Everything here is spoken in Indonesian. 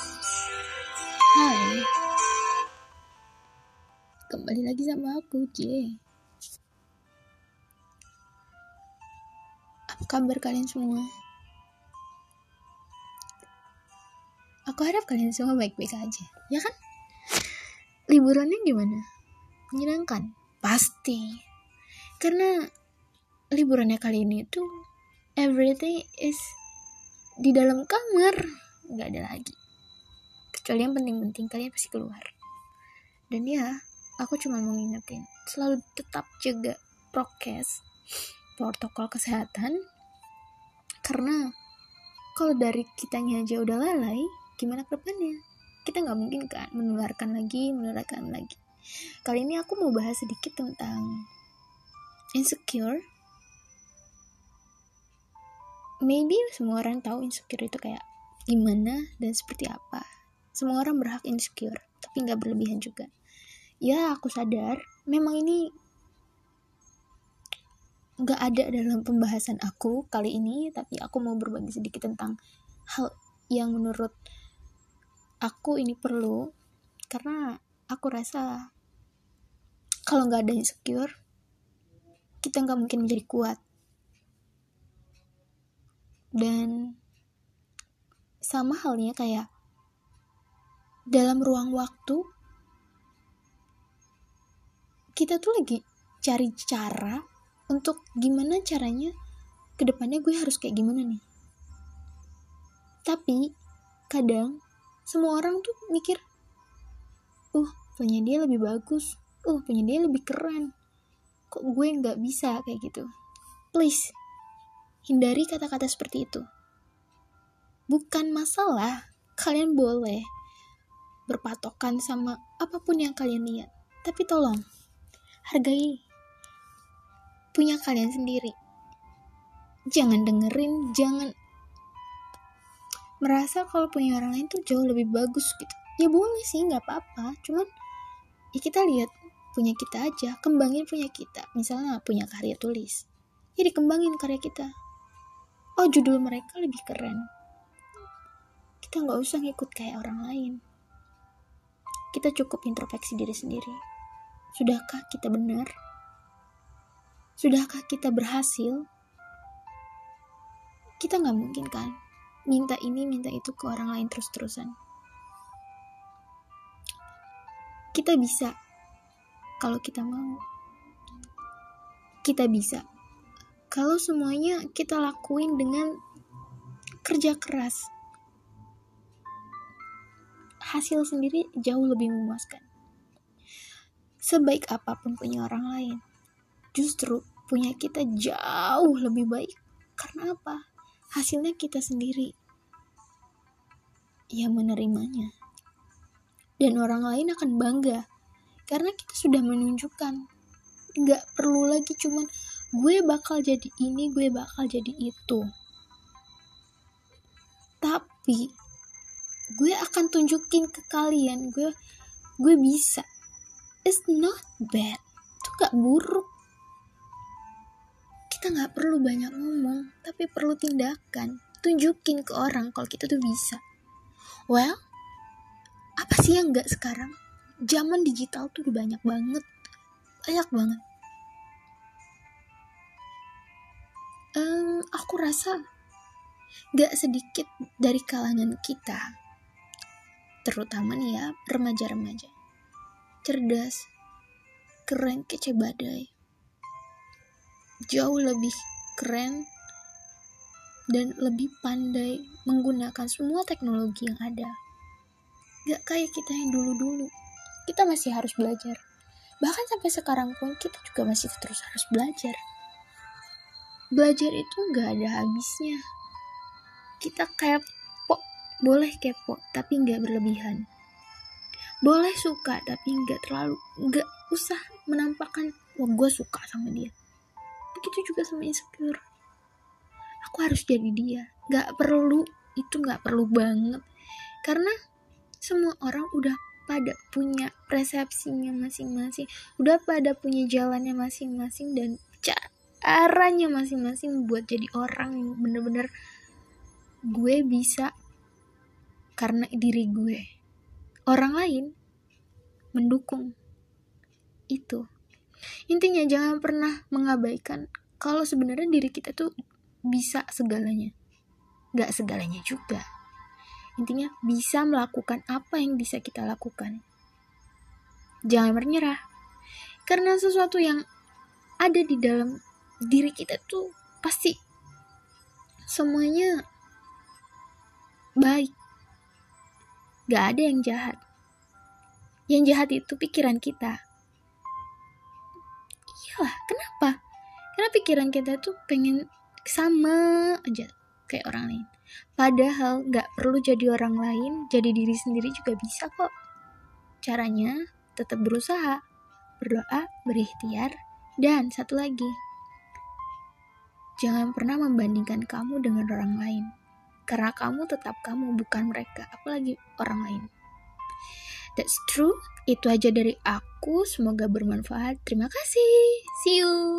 Hai Kembali lagi sama aku J Apa kabar kalian semua? Aku harap kalian semua baik-baik aja Ya kan? Liburannya gimana? Menyenangkan? Pasti Karena liburannya kali ini tuh Everything is di dalam kamar nggak ada lagi kecuali yang penting-penting kalian pasti keluar. Dan ya aku cuma mau ngingetin selalu tetap jaga prokes protokol kesehatan karena kalau dari kitanya aja udah lalai gimana ke depannya? Kita nggak mungkin kan menularkan lagi menularkan lagi. Kali ini aku mau bahas sedikit tentang insecure. Maybe semua orang tahu insecure itu kayak gimana dan seperti apa. Semua orang berhak insecure, tapi nggak berlebihan juga. Ya, aku sadar, memang ini nggak ada dalam pembahasan aku kali ini, tapi aku mau berbagi sedikit tentang hal yang menurut aku ini perlu, karena aku rasa kalau nggak ada insecure, kita nggak mungkin menjadi kuat dan sama halnya kayak dalam ruang waktu kita tuh lagi cari cara untuk gimana caranya ke depannya gue harus kayak gimana nih. Tapi kadang semua orang tuh mikir uh punya dia lebih bagus. Uh punya dia lebih keren. Kok gue nggak bisa? Kayak gitu. Please Hindari kata-kata seperti itu. Bukan masalah, kalian boleh berpatokan sama apa pun yang kalian lihat. Tapi tolong, hargai punya kalian sendiri. Jangan dengerin, jangan merasa kalau punya orang lain tuh jauh lebih bagus gitu. Ya boleh sih, nggak apa-apa. Cuman ya kita lihat punya kita aja, kembangin punya kita. Misalnya punya karya tulis, ya dikembangin karya kita oh judul mereka lebih keren kita nggak usah ngikut kayak orang lain kita cukup introspeksi diri sendiri. Sudahkah kita benar? Sudahkah kita berhasil? Kita nggak mungkin kan? Minta ini minta itu ke orang lain terus-terusan. Kita bisa kalau kita mau. Kita bisa. Kalau semuanya kita lakuin dengan kerja keras hasil sendiri jauh lebih memuaskan. Sebaik apa pun punya orang lain justru punya kita jauh lebih baik. Karena apa? Hasilnya kita sendiri yang menerimanya. Dan orang lain akan bangga karena kita sudah menunjukkan. Nggak perlu lagi cuman gue bakal jadi ini gue bakal jadi itu. Tapi gue akan tunjukin ke kalian. Gue gue bisa. It's not bad. Itu gak buruk. Kita nggak perlu banyak ngomong tapi perlu tindakan. Tunjukin ke orang kalau kita tuh bisa. Well apa sih yang nggak sekarang? Zaman digital tuh udah banyak banget. Banyak banget. Um, aku rasa gak sedikit dari kalangan kita terutama nih ya remaja-remaja. Cerdas keren kece badai. Jauh lebih keren dan lebih pandai menggunakan semua teknologi yang ada. Gak kayak kita yang dulu-dulu. Kita masih harus belajar. Bahkan sampai sekarang pun kita juga masih terus harus belajar. Belajar itu nggak ada habisnya. Kita kepo boleh kepo tapi nggak berlebihan. Boleh suka tapi nggak terlalu nggak usah menampakkan wah gue suka sama dia. Begitu juga sama insecure. Aku harus jadi dia. Nggak perlu itu nggak perlu banget. Karena semua orang udah pada punya persepsinya masing-masing udah pada punya jalannya masing-masing dan caranya masing-masing buat jadi orang yang bener-bener gue bisa karena diri gue. Orang lain mendukung itu. Intinya jangan pernah mengabaikan kalau sebenarnya diri kita tuh bisa segalanya. Gak segalanya juga. Intinya bisa melakukan apa yang bisa kita lakukan. Jangan menyerah. Karena sesuatu yang ada di dalam diri kita tuh pasti semuanya baik. Gak ada yang jahat. Yang jahat itu pikiran kita. Iyalah, kenapa? Karena pikiran kita tuh pengen sama aja kayak orang lain. Padahal gak perlu jadi orang lain, jadi diri sendiri juga bisa kok. Caranya tetap berusaha, berdoa, berikhtiar, dan satu lagi, jangan pernah membandingkan kamu dengan orang lain karena kamu tetap kamu bukan mereka. Apalagi orang lain. That's true. Itu aja dari aku. Semoga bermanfaat. Terima kasih. See you